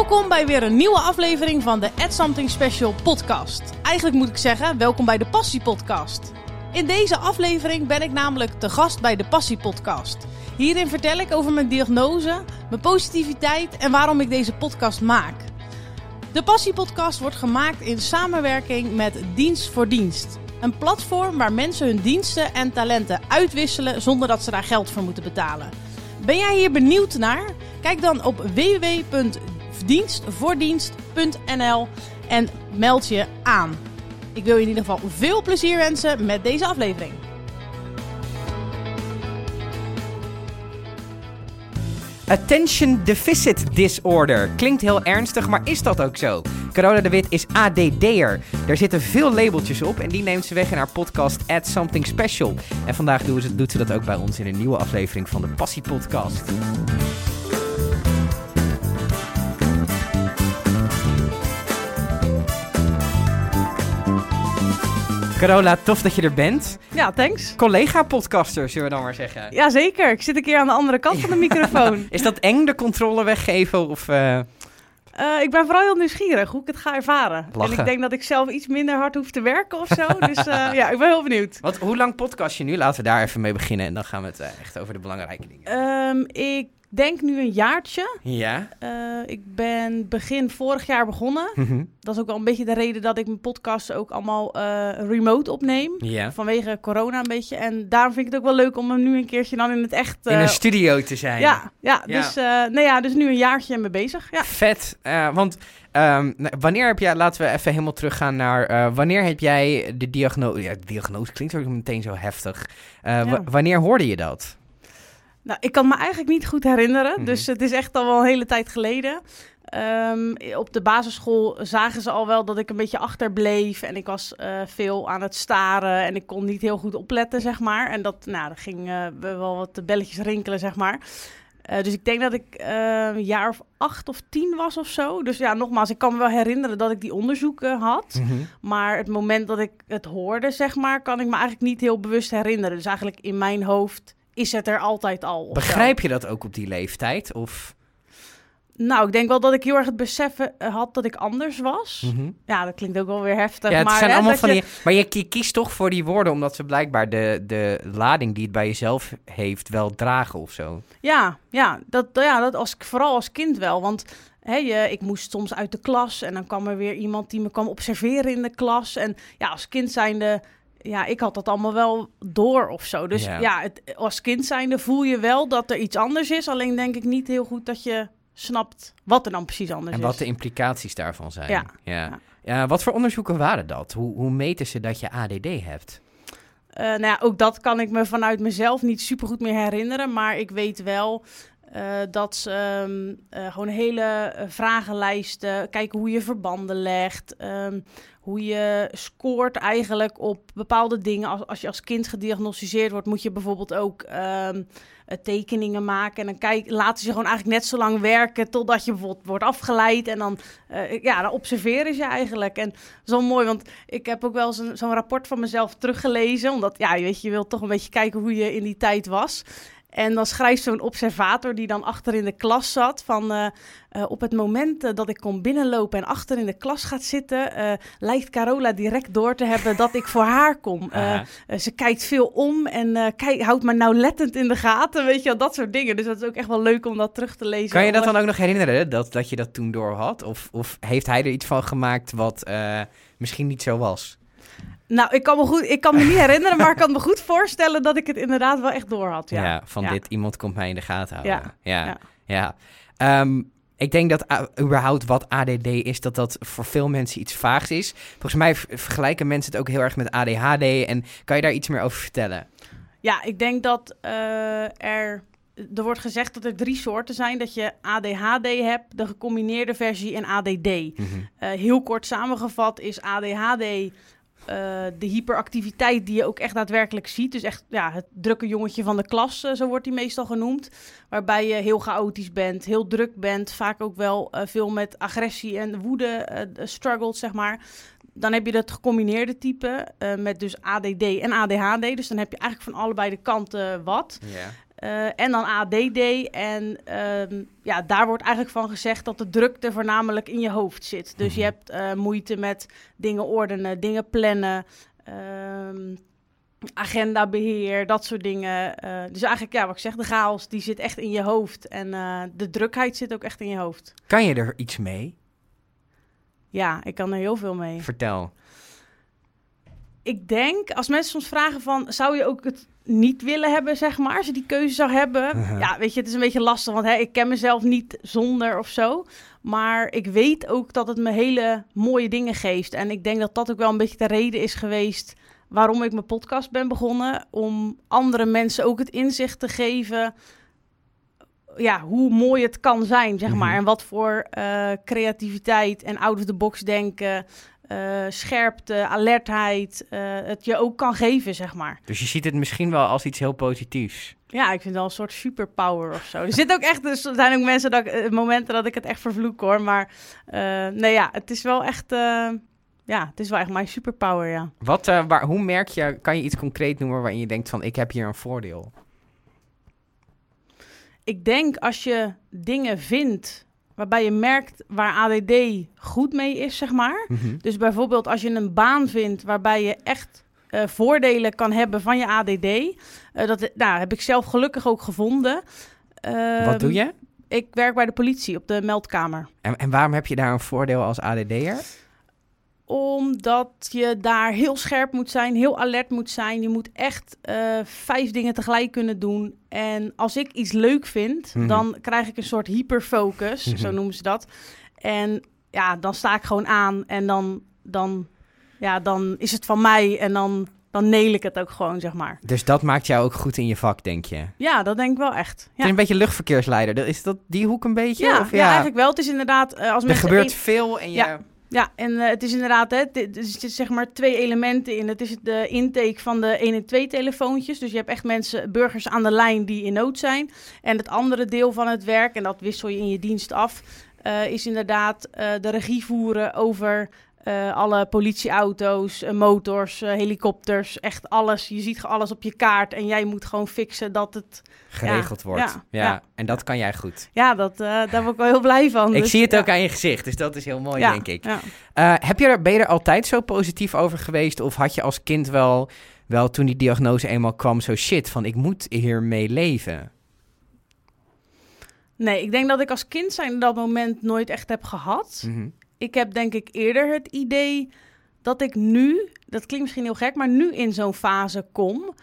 Welkom bij weer een nieuwe aflevering van de Add Something Special podcast. Eigenlijk moet ik zeggen, welkom bij de Passie podcast. In deze aflevering ben ik namelijk te gast bij de Passie podcast. Hierin vertel ik over mijn diagnose, mijn positiviteit en waarom ik deze podcast maak. De Passie podcast wordt gemaakt in samenwerking met Dienst voor Dienst. Een platform waar mensen hun diensten en talenten uitwisselen zonder dat ze daar geld voor moeten betalen. Ben jij hier benieuwd naar? Kijk dan op www.dienstvoordienst.nl en meld je aan. Ik wil je in ieder geval veel plezier wensen met deze aflevering. Attention Deficit Disorder. Klinkt heel ernstig, maar is dat ook zo? Carola de Wit is ADD'er. Daar zitten veel labeltjes op en die neemt ze weg in haar podcast Add Something Special. En vandaag doet ze, doet ze dat ook bij ons in een nieuwe aflevering van de Passie Podcast. Carola, tof dat je er bent. Ja, thanks. Collega-podcaster, zullen we dan maar zeggen. Jazeker, ik zit een keer aan de andere kant van de microfoon. Is dat eng, de controle weggeven? Of, eh, Eh, ik ben vooral heel nieuwsgierig hoe ik het ga ervaren. Lachen. En ik denk dat ik zelf iets minder hard hoef te werken of zo. dus eh, ja, ik ben heel benieuwd. Wat, hoe lang podcast je nu? Laten we daar even mee beginnen en dan gaan we het echt over de belangrijke dingen. Ehm, ik denk nu een jaartje. Ja. Eh, ik ben begin vorig jaar begonnen. Mhm. Dat is ook wel een beetje de reden dat ik mijn podcast ook allemaal eh, remote opneem. Ja. Vanwege corona een beetje. En daarom vind ik het ook wel leuk om hem nu een keertje dan in het echt... In eh, een studio te zijn. ja, ja, Ja. Dus, eh, nou ja, dus nu een jaartje mee bezig. Ja. Vet. eh, want ehm, nou, wanneer heb jij, laten we even helemaal teruggaan naar, eh, wanneer heb jij de diagnose, ja, diagnose klinkt ook meteen zo heftig. Eh, Ja. wanneer hoorde je dat? Nou, ik kan me eigenlijk niet goed herinneren. Mhm. Dus het is echt al wel een hele tijd geleden. Ehm, op de basisschool zagen ze al wel dat ik een beetje achterbleef. En ik was eh, veel aan het staren. En ik kon niet heel goed opletten, zeg maar. En dat, nou, dat ging eh, wel wat belletjes rinkelen, zeg maar. Eh, dus ik denk dat ik een jaar of acht of tien was of zo. Dus ja, nogmaals, ik kan me wel herinneren dat ik die onderzoeken had. Mhm. Maar het moment dat ik het hoorde, zeg maar, kan ik me eigenlijk niet heel bewust herinneren. Dus eigenlijk in mijn hoofd is het er altijd al. zo. Begrijp je dat ook op die leeftijd? Of, Nou, ik denk wel dat ik heel erg het beseffen eh, had dat ik anders was. Mhm. Ja, dat klinkt ook wel weer heftig. Ja, het maar, zijn hè, allemaal van je- die. Maar je, je kiest toch voor die woorden omdat ze blijkbaar de, de lading die het bij jezelf heeft wel dragen of zo. Ja, ja, dat, ja dat als, vooral als kind wel. Want hè, je, ik moest soms uit de klas en dan kwam er weer iemand die me kwam observeren in de klas. En ja, als kind zijnde, ja, ik had dat allemaal wel door of zo. Dus Ja. ja, het, als kind zijnde voel je wel dat er iets anders is. Alleen denk ik niet heel goed dat je snapt wat er dan precies anders En is. wat de implicaties daarvan zijn. Ja. Ja. Ja. Wat voor onderzoeken waren dat? Hoe, hoe meten ze dat je ADD hebt? Eh, nou ja, ook dat kan ik me vanuit mezelf niet super goed meer herinneren. Maar ik weet wel eh, dat ze ehm, eh, gewoon hele vragenlijsten, kijken hoe je verbanden legt. ehm, hoe je scoort eigenlijk op bepaalde dingen. Als, als je als kind gediagnosticeerd wordt, moet je bijvoorbeeld ook ehm, eh, tekeningen maken. En dan kijk, laten ze gewoon eigenlijk net zo lang werken totdat je bijvoorbeeld wordt afgeleid. En dan, eh, ja, dan observeren ze eigenlijk. En zo mooi, want ik heb ook wel zo'n rapport van mezelf teruggelezen. Omdat, ja, je weet, je wilt toch een beetje kijken hoe je in die tijd was. En dan schrijft zo'n observator die dan achter in de klas zat van... eh, eh, op het moment eh, dat ik kom binnenlopen en achter in de klas gaat zitten... lijkt Carola direct door te hebben dat ik voor haar kom. Ze kijkt veel om en kijk, houdt me nauwlettend in de gaten, weet je wel, dat soort dingen. Dus dat is ook echt wel leuk om dat terug te lezen. Kan je dat dan ook nog herinneren, dat, dat je dat toen door had? Of, of heeft hij er iets van gemaakt wat misschien niet zo was? Nou, ik kan, me goed, ik kan me niet herinneren, maar ik kan me goed voorstellen dat ik het inderdaad wel echt door had. Ja, Ja, van Ja. dit iemand komt mij in de gaten houden. Ja, ja. ja. Ehm, ik denk dat ah, überhaupt wat ADD is, dat dat voor veel mensen iets vaags is. Volgens mij vergelijken mensen het ook heel erg met ADHD. En kan je daar iets meer over vertellen? Ja, ik denk dat eh, er... Er wordt gezegd dat er drie soorten zijn. Dat je ADHD hebt, de gecombineerde versie en ADD. Mhm. Eh, heel kort samengevat is ADHD eh, de hyperactiviteit die je ook echt daadwerkelijk ziet. Dus echt ja, het drukke jongetje van de klas, eh, zo wordt die meestal genoemd. Waarbij je heel chaotisch bent, heel druk bent. Vaak ook wel eh, veel met agressie en woede eh, struggles, zeg maar. Dan heb je dat gecombineerde type eh, met dus ADD en ADHD. Dus dan heb je eigenlijk van allebei de kanten wat. Ja. Eh, en dan ADD. En ehm, ja, daar wordt eigenlijk van gezegd dat de drukte voornamelijk in je hoofd zit. Dus je Mhm. hebt eh, moeite met dingen ordenen, dingen plannen, ehm, agendabeheer, dat soort dingen. Eh, dus eigenlijk, ja, wat ik zeg, de chaos die zit echt in je hoofd. En de drukheid zit ook echt in je hoofd. Kan je er iets mee? Ja, ik kan er heel veel mee. Vertel. Ik denk, als mensen soms vragen van, zou je ook het niet willen hebben, zeg maar, als je die keuze zou hebben. Ja, weet je, het is een beetje lastig, want hè, ik ken mezelf niet zonder of zo. Maar ik weet ook dat het me hele mooie dingen geeft. En ik denk dat dat ook wel een beetje de reden is geweest waarom ik mijn podcast ben begonnen. Om andere mensen ook het inzicht te geven, ja, hoe mooi het kan zijn, zeg maar. Mhm. En wat voor eh, creativiteit en out-of-the-box denken... eh, scherpte, alertheid, eh, het je ook kan geven, zeg maar. Dus je ziet het misschien wel als iets heel positiefs. Ja, ik vind het wel een soort superpower of zo. Er zit ook echt, dus er zijn ook mensen dat ik, eh, momenten dat ik het echt vervloek hoor. Maar nee, ja, het is wel echt, ja, het is wel echt mijn superpower, ja. Wat, waar, hoe merk je, kan je iets concreet noemen waarin je denkt van ik heb hier een voordeel? Ik denk als je dingen vindt waarbij je merkt waar ADD goed mee is, zeg maar. Mhm. Dus bijvoorbeeld als je een baan vindt waarbij je echt eh, voordelen kan hebben van je ADD. eh, dat nou, heb ik zelf gelukkig ook gevonden. Ehm, Wat doe je? Ik werk bij de politie op de meldkamer. En, en waarom heb je daar een voordeel als ADD'er? Omdat je daar heel scherp moet zijn, heel alert moet zijn. Je moet echt eh, vijf dingen tegelijk kunnen doen. En als ik iets leuk vind, Mhm. dan krijg ik een soort hyperfocus, Mhm. zo noemen ze dat. En ja, dan sta ik gewoon aan en dan, dan, ja, dan is het van mij en dan, dan neel ik het ook gewoon, zeg maar. Dus dat maakt jou ook goed in je vak, denk je? Ja, dat denk ik wel echt. Het Ja, is een beetje luchtverkeersleider. Dat- Is dat die hoek een beetje? ja, of, ja, eigenlijk wel. Het is inderdaad, eh, als er gebeurt veel en je... Ja. Ja, en eh, het is inderdaad, hè, het- er zitten zeg maar twee elementen in. Het is de intake van de 1 en 2 telefoontjes. Dus je hebt echt mensen, burgers aan de lijn die in nood zijn. En het andere deel van het werk, en dat wissel je in je dienst af, eh, is inderdaad eh, de regie voeren over eh, alle politieauto's, eh, motors, eh, helikopters, echt alles. Je ziet alles op je kaart en jij moet gewoon fixen dat het... geregeld Ja, wordt. ja, Ja, ja. En dat kan jij goed. Ja, dat, daar word ik wel heel blij van. ik Dus, zie het ook aan je gezicht, dus dat is heel mooi, denk ik. heb je er, ben je er altijd zo positief over geweest? Of had je als kind wel, wel toen die diagnose eenmaal kwam, zo shit van ik moet hiermee leven? Nee, ik denk dat ik als kind zijn dat moment nooit echt heb gehad. Mhm. Ik heb denk ik eerder het idee dat ik nu, dat klinkt misschien heel gek, maar nu in zo'n fase kom.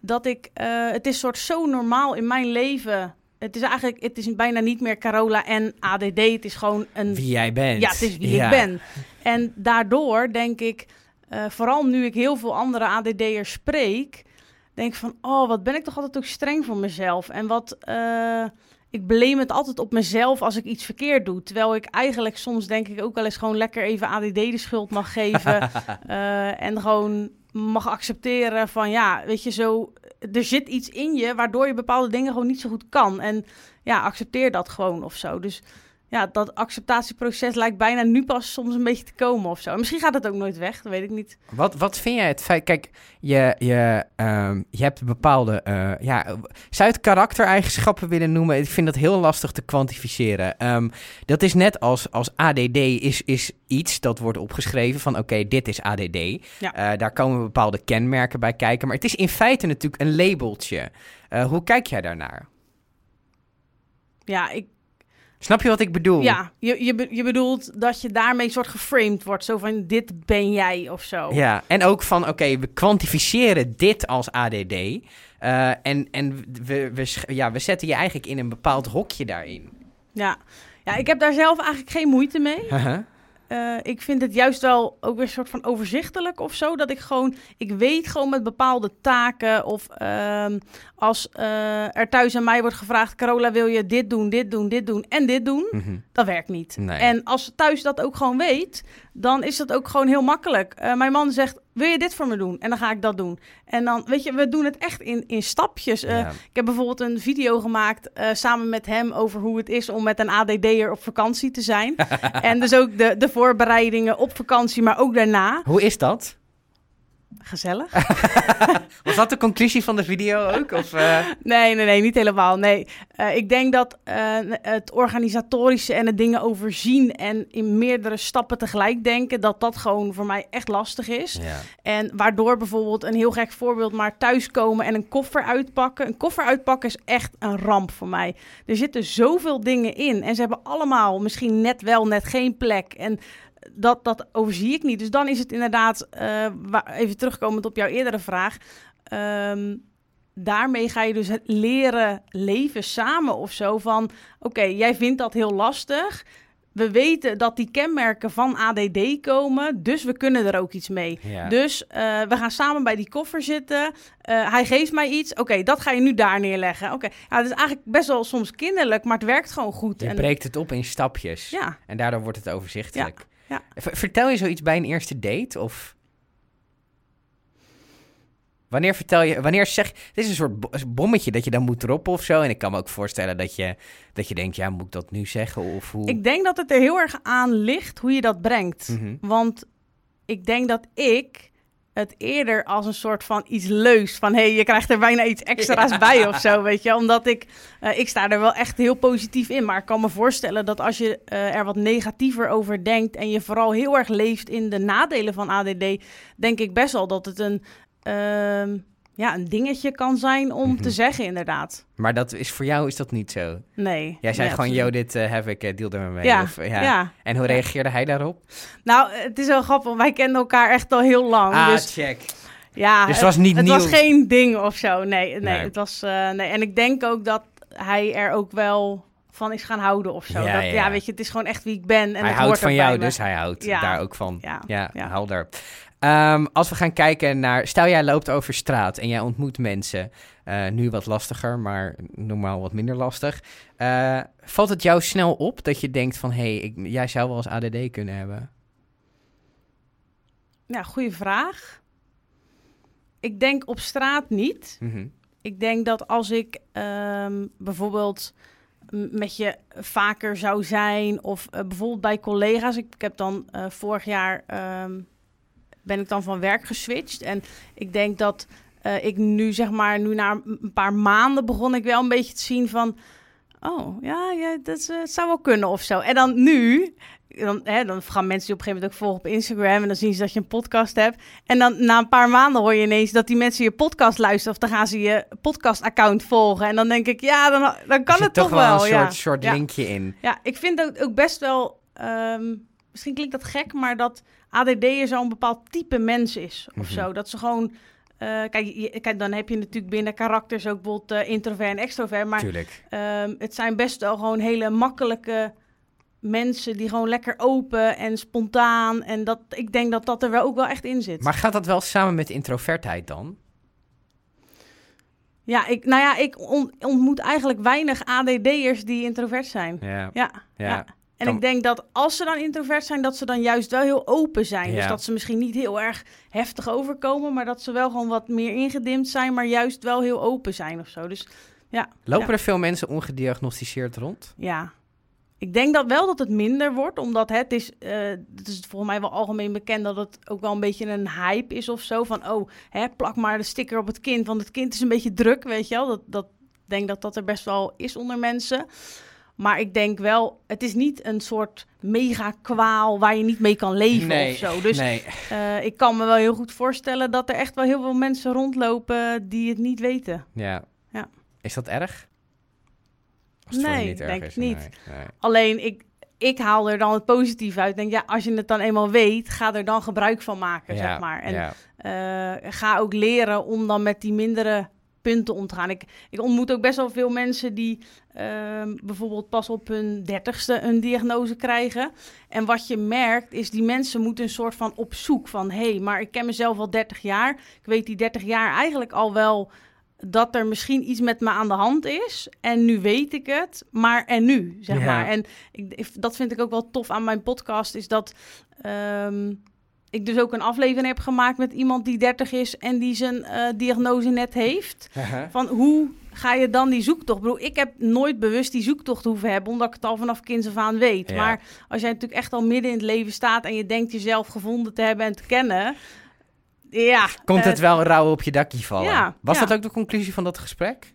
Dat ik, eh, het is soort zo normaal in mijn leven. Het is eigenlijk, het is bijna niet meer Carola en ADD. Het is gewoon een Wie jij bent. ja, het is wie Ja. ik ben. En daardoor denk ik, eh, vooral nu ik heel veel andere ADD'ers spreek, denk ik van, oh, wat ben ik toch altijd ook streng voor mezelf. En wat, eh, ik blame het altijd op mezelf als ik iets verkeerd doe. Terwijl ik eigenlijk soms denk ik ook wel eens gewoon lekker even ADD de schuld mag geven. eh, en gewoon mag accepteren van, ja, weet je, zo, er zit iets in je waardoor je bepaalde dingen gewoon niet zo goed kan. En ja, accepteer dat gewoon of zo. Dus ja, dat acceptatieproces lijkt bijna nu pas soms een beetje te komen of zo. En misschien gaat het ook nooit weg, dat weet ik niet. Wat, wat vind jij het feit... Kijk, je, je, ehm, je hebt bepaalde... eh, ja, zou je het karaktereigenschappen willen noemen? Ik vind dat heel lastig te kwantificeren. Ehm, dat is net als, als ADD is, is iets dat wordt opgeschreven van... Oké, dit is ADD. Ja. Eh, daar komen bepaalde kenmerken bij kijken. Maar het is in feite natuurlijk een labeltje. Eh, hoe kijk jij daarnaar? Ja, ik, Snap je wat ik bedoel? ja je, je, be- je bedoelt dat je daarmee soort geframed wordt. Zo van, dit ben jij of zo. Ja, en ook van, oké, we kwantificeren dit als ADD. eh, en en we, we, ja, we zetten je eigenlijk in een bepaald hokje daarin. Ja. ja, ik heb daar zelf eigenlijk geen moeite mee. Haha. Eh, ik vind het juist wel ook weer een soort van overzichtelijk of zo. Dat ik gewoon, ik weet gewoon met bepaalde taken. Of ehm, als eh, er thuis aan mij wordt gevraagd: Carola, wil je dit doen, dit doen, dit doen en dit doen? Mhm. Dat werkt niet. Nee. En als thuis dat ook gewoon weet, dan is dat ook gewoon heel makkelijk. Eh, mijn man zegt: Wil je dit voor me doen? En dan ga ik dat doen. En dan, weet je, we doen het echt in, in stapjes. Eh, Ja. Ik heb bijvoorbeeld een video gemaakt eh, samen met hem over hoe het is om met een ADD'er op vakantie te zijn. en dus ook de, de voorbereidingen op vakantie, maar ook daarna. Hoe is dat? Gezellig. Was dat de conclusie van de video ook? Of, uh... Nee, nee, nee, niet helemaal. Nee, uh, ik denk dat uh, het organisatorische en het dingen overzien en in meerdere stappen tegelijk denken, dat dat gewoon voor mij echt lastig is. Ja. En waardoor bijvoorbeeld een heel gek voorbeeld, maar thuiskomen en een koffer uitpakken. Een koffer uitpakken is echt een ramp voor mij. Er zitten zoveel dingen in en ze hebben allemaal misschien net wel, net geen plek. En dat, dat overzie ik niet. Dus dan is het inderdaad, uh, even terugkomend op jouw eerdere vraag. Um, daarmee ga je dus het leren leven samen of zo. Van oké, okay, jij vindt dat heel lastig. We weten dat die kenmerken van ADD komen, dus we kunnen er ook iets mee. Ja. Dus uh, we gaan samen bij die koffer zitten. Uh, hij geeft mij iets. Oké, okay, dat ga je nu daar neerleggen. Oké, okay. ja, het is eigenlijk best wel soms kinderlijk, maar het werkt gewoon goed. Je en... breekt het op in stapjes. Ja. En daardoor wordt het overzichtelijk. Ja. Ja. Vertel je zoiets bij een eerste date? Of wanneer vertel je, wanneer zeg het is een soort bommetje dat je dan moet droppen of zo. En ik kan me ook voorstellen dat je, dat je denkt, ja, moet ik dat nu zeggen? Of hoe? Ik denk dat het er heel erg aan ligt hoe je dat brengt. Mhm. Want ik denk dat ik het eerder als een soort van iets leus. Van hé, hey, je krijgt er bijna iets extra's Ja. bij of zo, weet je. Omdat ik, eh, ik sta er wel echt heel positief in. Maar ik kan me voorstellen dat als je eh, er wat negatiever over denkt... en je vooral heel erg leeft in de nadelen van ADD... denk ik best wel dat het een, ehm, ja, een dingetje kan zijn om Mhm. te zeggen, inderdaad. Maar dat is voor jou is dat niet zo. Nee. Jij zei nee, gewoon, yo, dit eh, heb ik, eh, deal er mee. Ja, Of, Ja. ja. En hoe reageerde hij daarop? Nou, het is wel grappig. Wij kenden elkaar echt al heel lang. ah, dus check. Ja, Dus het was niet het nieuw. was geen ding of zo. Nee, nee, Nee. het was. eh, nee. En ik denk ook dat hij er ook wel van is gaan houden of zo. Ja, dat, ja. ja, weet je, het is gewoon echt wie ik ben. En hij houdt van jou, dus hij houdt Ja. daar ook van. Ja, Ja, ja. helder. Ehm, als we gaan kijken naar... Stel, jij loopt over straat en jij ontmoet mensen. eh, nu wat lastiger, maar normaal wat minder lastig. Eh, valt het jou snel op dat je denkt van... hé, hey, ik- jij zou wel eens ADD kunnen hebben? Ja, goede vraag. Ik denk op straat niet. Mhm. Ik denk dat als ik ehm, bijvoorbeeld met je vaker zou zijn, of eh, bijvoorbeeld bij collega's. Ik, ik heb dan vorig jaar ehm, ben ik dan van werk geswitcht. En ik denk dat eh, ik nu, zeg maar, nu na een paar maanden begon ik wel een beetje te zien van. Oh, ja, ja dat is, eh, zou wel kunnen of zo. En dan nu, dan, hè, dan gaan mensen die op een gegeven moment ook volgen op Instagram... en dan zien ze dat je een podcast hebt. En dan na een paar maanden hoor je ineens dat die mensen je podcast luisteren... of dan gaan ze je podcast-account volgen. En dan denk ik, ja, dan, dan kan het toch wel wel. een ja. soort, Ja. linkje in. Ja, ik vind dat ook best wel... ehm, misschien klinkt dat gek, maar dat ADD'er zo'n bepaald type mens is of Mhm. zo. Dat ze gewoon... eh, kijk, je- kijk, dan heb je natuurlijk binnen karakters ook bijvoorbeeld eh, introvert en extrovert. Maar. Ehm, het zijn best wel gewoon hele makkelijke mensen die gewoon lekker open en spontaan. En dat, ik denk dat dat er wel ook wel echt in zit. Maar gaat dat wel samen met introvertheid dan? Ja, ik, nou ja, ik on- ontmoet eigenlijk weinig ADD'ers die introvert zijn. Ja. Ja, Ja. ja. En ik denk dat als ze dan introvert zijn, dat ze dan juist wel heel open zijn. Dus dat ze misschien niet heel erg heftig overkomen, maar dat ze wel gewoon wat meer ingedimd zijn, maar juist wel heel open zijn of zo. Dus Lopen Ja. er veel mensen ongediagnosticeerd rond? Ja, ik denk dat wel dat het minder wordt, omdat het is, eh, het is volgens mij wel algemeen bekend dat het ook wel een beetje een hype is of zo. Van, oh, hè, plak maar de sticker op het kind, want het kind is een beetje druk, weet je wel. Dat, dat ik denk dat dat er best wel is onder mensen. Maar ik denk wel, het is niet een soort mega kwaal waar je niet mee kan leven of zo. Dus nee. eh, ik kan me wel heel goed voorstellen dat er echt wel heel veel mensen rondlopen die het niet weten. Ja. Ja. Is dat erg? Nee, niet erg denk is? ik niet. Nee. Alleen ik, ik haal er dan het positief uit. Denk ja, als je het dan eenmaal weet, ga er dan gebruik van maken, Ja, zeg maar. En ja. eh, ga ook leren om dan met die mindere punten om te gaan. Ik, ik ontmoet ook best wel veel mensen die ehm, bijvoorbeeld pas op hun dertigste een diagnose krijgen. En wat je merkt is die mensen moeten een soort van op zoek van... hé, hey, maar ik ken mezelf al 30 jaar. Ik weet die 30 jaar eigenlijk al wel dat er misschien iets met me aan de hand is. En nu weet ik het, maar en nu, zeg Ja. maar. En ik, ik- dat vind ik ook wel tof aan mijn podcast, is dat ehm, ik dus ook een aflevering heb gemaakt met iemand die 30 is en die zijn eh, diagnose net heeft. Van hoe ga je dan die zoektocht? Ik bedoel, ik heb nooit bewust die zoektocht hoeven hebben, omdat ik het al vanaf kinds af aan weet. Ja. Maar als jij natuurlijk echt al midden in het leven staat en je denkt jezelf gevonden te hebben en te kennen, Ja. Komt het wel rauw op je dakje vallen? ja, Was ja. dat ook de conclusie van dat gesprek?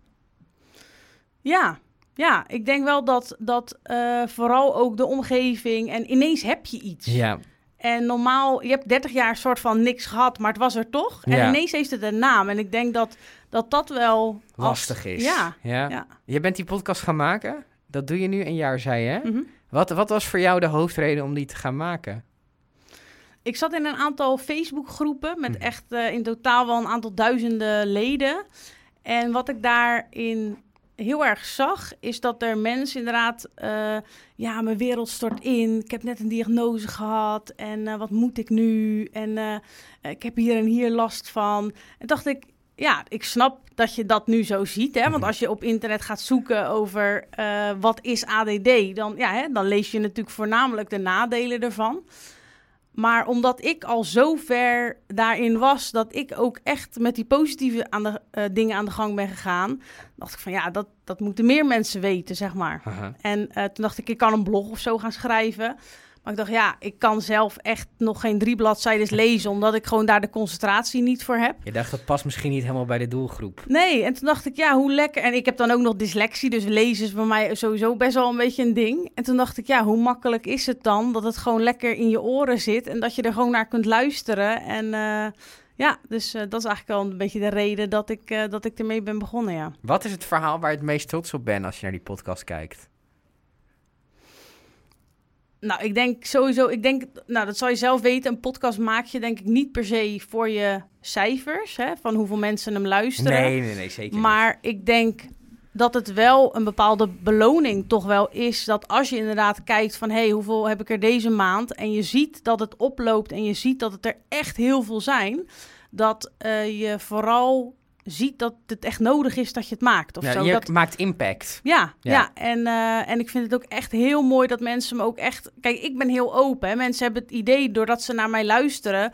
Ja, ja, ik denk wel dat, dat eh, vooral ook de omgeving en ineens heb je iets. Ja. En normaal, je hebt 30 jaar soort van niks gehad, maar het was er toch. En Ja. ineens heeft het een naam. En ik denk dat dat, dat wel als- Lastig is. Ja, ja. ja. Je bent die podcast gaan maken. Dat doe je nu een jaar, zei je. Mhm. Wat, wat was voor jou de hoofdreden om die te gaan maken? Ik zat in een aantal Facebookgroepen met Mhm. echt eh, in totaal wel een aantal duizenden leden. En wat ik daarin heel erg zag, is dat er mensen inderdaad... eh, ja, mijn wereld stort in. Ik heb net een diagnose gehad. En eh, wat moet ik nu? En eh, ik heb hier en hier last van. En dacht ik, ja, ik snap dat je dat nu zo ziet. Hè? Want Mhm. als je op internet gaat zoeken over wat is ADD... Dan, ja, hè, dan lees je natuurlijk voornamelijk de nadelen ervan. Maar omdat ik al zo ver daarin was, dat ik ook echt met die positieve aan de, eh, dingen aan de gang ben gegaan, dacht ik van ja, dat, dat moeten meer mensen weten, zeg maar. En eh, toen dacht ik, ik kan een blog of zo gaan schrijven. Maar ik dacht, ja, ik kan zelf echt nog geen drie bladzijden lezen, omdat ik gewoon daar de concentratie niet voor heb. Je dacht, dat past misschien niet helemaal bij de doelgroep. Nee, en toen dacht ik, ja, hoe lekker. En ik heb dan ook nog dyslexie, dus lezen is bij mij sowieso best wel een beetje een ding. En toen dacht ik, ja, hoe makkelijk is het dan dat het gewoon lekker in je oren zit en dat je er gewoon naar kunt luisteren. En eh, ja, dus eh, dat is eigenlijk wel een beetje de reden dat ik, eh, dat ik ermee ben begonnen, ja. Wat is het verhaal waar je het meest trots op bent als je naar die podcast kijkt? Nou, ik denk sowieso, ik denk, nou, dat zal je zelf weten. Een podcast maak je denk ik niet per se voor je cijfers, hè, van hoeveel mensen hem luisteren. Nee, nee, nee, zeker niet. Maar ik denk dat het wel een bepaalde beloning toch wel is. Dat als je inderdaad kijkt van... hé, hey, hoeveel heb ik er deze maand? En je ziet dat het oploopt en je ziet dat het er echt heel veel zijn... dat eh, je vooral ziet dat het echt nodig is dat je het maakt. Of Ja, zo. je Dat, maakt impact. ja, Ja. ja. En, eh, en ik vind het ook echt heel mooi dat mensen me ook echt... Kijk, ik ben heel open. Hè. Mensen hebben het idee, doordat ze naar mij luisteren...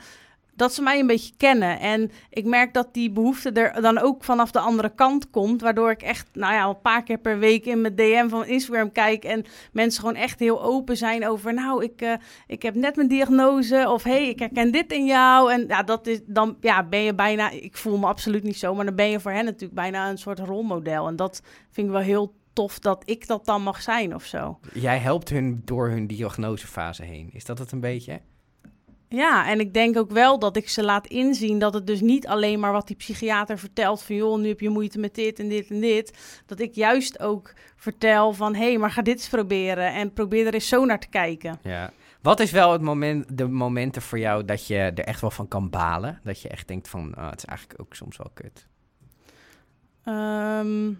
dat ze mij een beetje kennen. En ik merk dat die behoefte er dan ook vanaf de andere kant komt... waardoor ik echt, nou ja, een paar keer per week in mijn DM van Instagram kijk... en mensen gewoon echt heel open zijn over... nou, ik, eh, ik heb net mijn diagnose of hey, ik herken dit in jou. En ja, dat is, dan ja, ben je bijna... Ik voel me absoluut niet zo, maar dan ben je voor hen natuurlijk bijna een soort rolmodel. En dat vind ik wel heel tof dat ik dat dan mag zijn of zo. Jij helpt hun door hun diagnosefase heen. Is dat het een beetje? Ja, en ik denk ook wel dat ik ze laat inzien dat het dus niet alleen maar wat die psychiater vertelt van joh, nu heb je moeite met dit en dit en dit. Dat ik juist ook vertel van hé, hey, maar ga dit eens proberen en probeer er eens zo naar te kijken. Ja. Wat is wel het moment, de momenten voor jou dat je er echt wel van kan balen? Dat je echt denkt van, ah, het is eigenlijk ook soms wel kut. Ehm,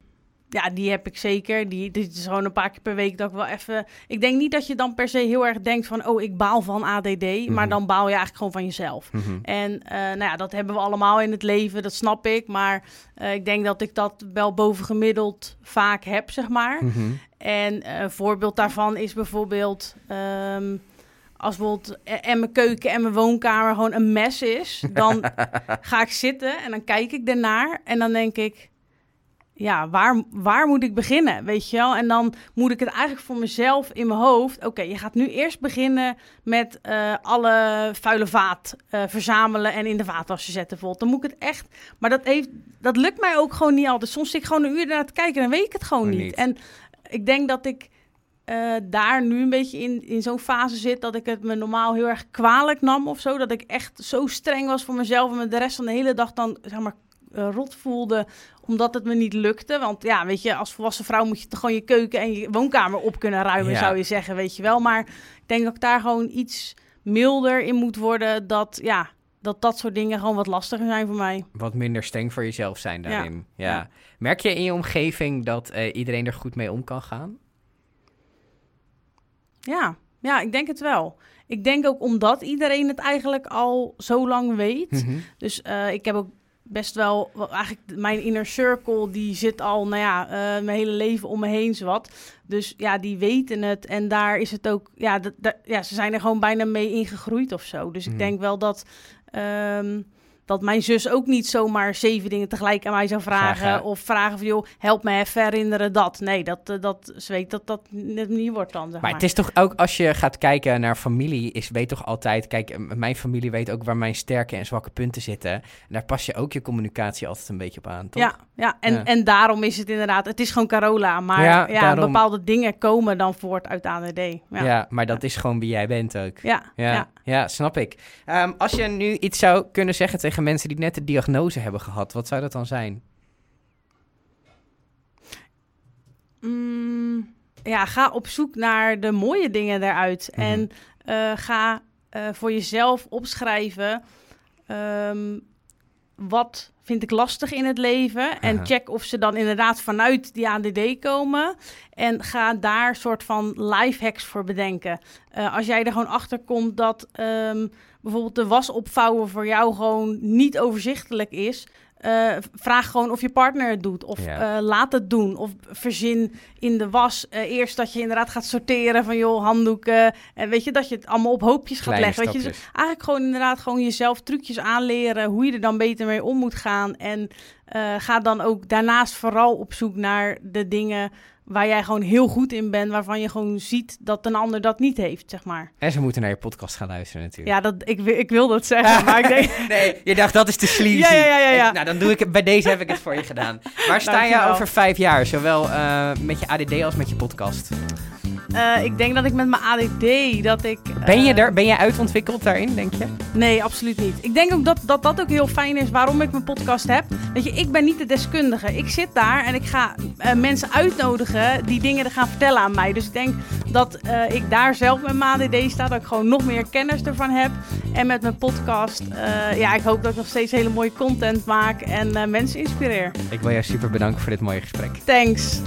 ja, die heb ik zeker. Die, dit is gewoon een paar keer per week dat ik wel even... Ik denk niet dat je dan per se heel erg denkt van... oh, ik baal van ADD. Mhm. Maar dan baal je eigenlijk gewoon van jezelf. Mhm. En eh, nou ja, dat hebben we allemaal in het leven, dat snap ik. Maar eh, ik denk dat ik dat wel bovengemiddeld vaak heb, zeg maar. Mhm. En eh, een voorbeeld daarvan is bijvoorbeeld... ehm, als bijvoorbeeld eh, en mijn keuken en mijn woonkamer gewoon een mes is... dan ga ik zitten en dan kijk ik ernaar en dan denk ik... Ja, waar, waar moet ik beginnen, weet je wel? En dan moet ik het eigenlijk voor mezelf in mijn hoofd... Oké, je gaat nu eerst beginnen met eh, alle vuile vaat eh, verzamelen... en in de vaatwasser zetten bijvoorbeeld. Dan moet ik het echt... Maar dat, heeft, dat lukt mij ook gewoon niet altijd. Soms zit ik gewoon een uur naar te kijken en weet ik het gewoon Niet. niet. En ik denk dat ik eh, daar nu een beetje in, in zo'n fase zit... dat ik het me normaal heel erg kwalijk nam of zo. Dat ik echt zo streng was voor mezelf... en me de rest van de hele dag dan, zeg maar, eh, rot voelde... omdat het me niet lukte. Want ja, weet je, als volwassen vrouw moet je toch gewoon je keuken... en je woonkamer op kunnen ruimen, Ja. zou je zeggen, weet je wel. Maar ik denk dat ik daar gewoon iets milder in moet worden... dat, ja, dat dat soort dingen gewoon wat lastiger zijn voor mij. Wat minder streng voor jezelf zijn daarin. Ja. Ja. Merk je in je omgeving dat eh, iedereen er goed mee om kan gaan? Ja, ja, ik denk het wel. Ik denk ook omdat iedereen het eigenlijk al zo lang weet... Mhm. Dus eh, ik heb ook best wel, eigenlijk mijn inner circle, die zit al, nou ja, eh, mijn hele leven om me heen zowat. Dus ja, die weten het en daar is het ook, ja, ja ze zijn er gewoon bijna mee ingegroeid of zo. Dus Mhm. ik denk wel dat, ehm, dat mijn zus ook niet zomaar zeven dingen tegelijk aan mij zou vragen. Vragen. Of vragen van, joh, help me even herinneren dat. Nee, dat, eh, dat ze weet dat dat net niet wordt dan, zeg Maar maar. het is toch ook, als je gaat kijken naar familie, is weet toch altijd, kijk, mijn familie weet ook waar mijn sterke en zwakke punten zitten. En daar pas je ook je communicatie altijd een beetje op aan, toch? Ja, ja. En, Ja. en daarom is het inderdaad, het is gewoon Carola, maar Ja, ja, daarom. bepaalde dingen komen dan voort uit ADD. Ja, Ja, ja, maar dat is gewoon wie jij bent ook. ja, Ja, ja. ja. snap ik. Ehm, als je nu iets zou kunnen zeggen tegen mensen die net de diagnose hebben gehad, wat zou dat dan zijn? Mm, ja, ga op zoek naar de mooie dingen eruit. Mhm. En eh, ga eh, voor jezelf opschrijven. ehm, wat vind ik lastig in het leven? En Aha. check of ze dan inderdaad vanuit die ADD komen. En ga daar soort van life hacks voor bedenken. Eh, als jij er gewoon achter komt dat ehm, bijvoorbeeld de was opvouwen voor jou gewoon niet overzichtelijk is. Eh, vraag gewoon of je partner het doet. Of Ja. eh, laat het doen. Of verzin in de was eh, eerst dat je inderdaad gaat sorteren van joh, handdoeken. En weet je, dat je het allemaal op hoopjes gaat Kleine leggen. Weet je. Dus eigenlijk gewoon inderdaad gewoon jezelf trucjes aanleren. Hoe je er dan beter mee om moet gaan. En ga dan ook daarnaast vooral op zoek naar de dingen waar jij gewoon heel goed in bent. Waarvan je gewoon ziet dat een ander dat niet heeft, zeg maar. En ze moeten naar je podcast gaan luisteren natuurlijk. Ja, dat, ik, ik wil dat zeggen, maar ik denk... nee, je dacht dat is te sleazy. Ja, ja, ja, ja, nou, dan doe ik het. Bij deze heb ik het voor je gedaan. Waar sta je over vijf jaar? Zowel eh, met je ADD als met je podcast. Eh, ik denk dat ik met mijn ADD, dat ik... Ben je eh, er? Ben je uitontwikkeld daarin, denk je? Nee, absoluut niet. Ik denk ook dat, dat dat ook heel fijn is waarom ik mijn podcast heb. Weet je, ik ben niet de deskundige. Ik zit daar en ik ga eh, mensen uitnodigen die dingen er gaan vertellen aan mij. Dus ik denk dat eh, ik daar zelf met mijn ADD sta, dat ik gewoon nog meer kennis ervan heb. En met mijn podcast, eh, ja, ik hoop dat ik nog steeds hele mooie content maak en eh, mensen inspireer. Ik wil jou super bedanken voor dit mooie gesprek. Thanks.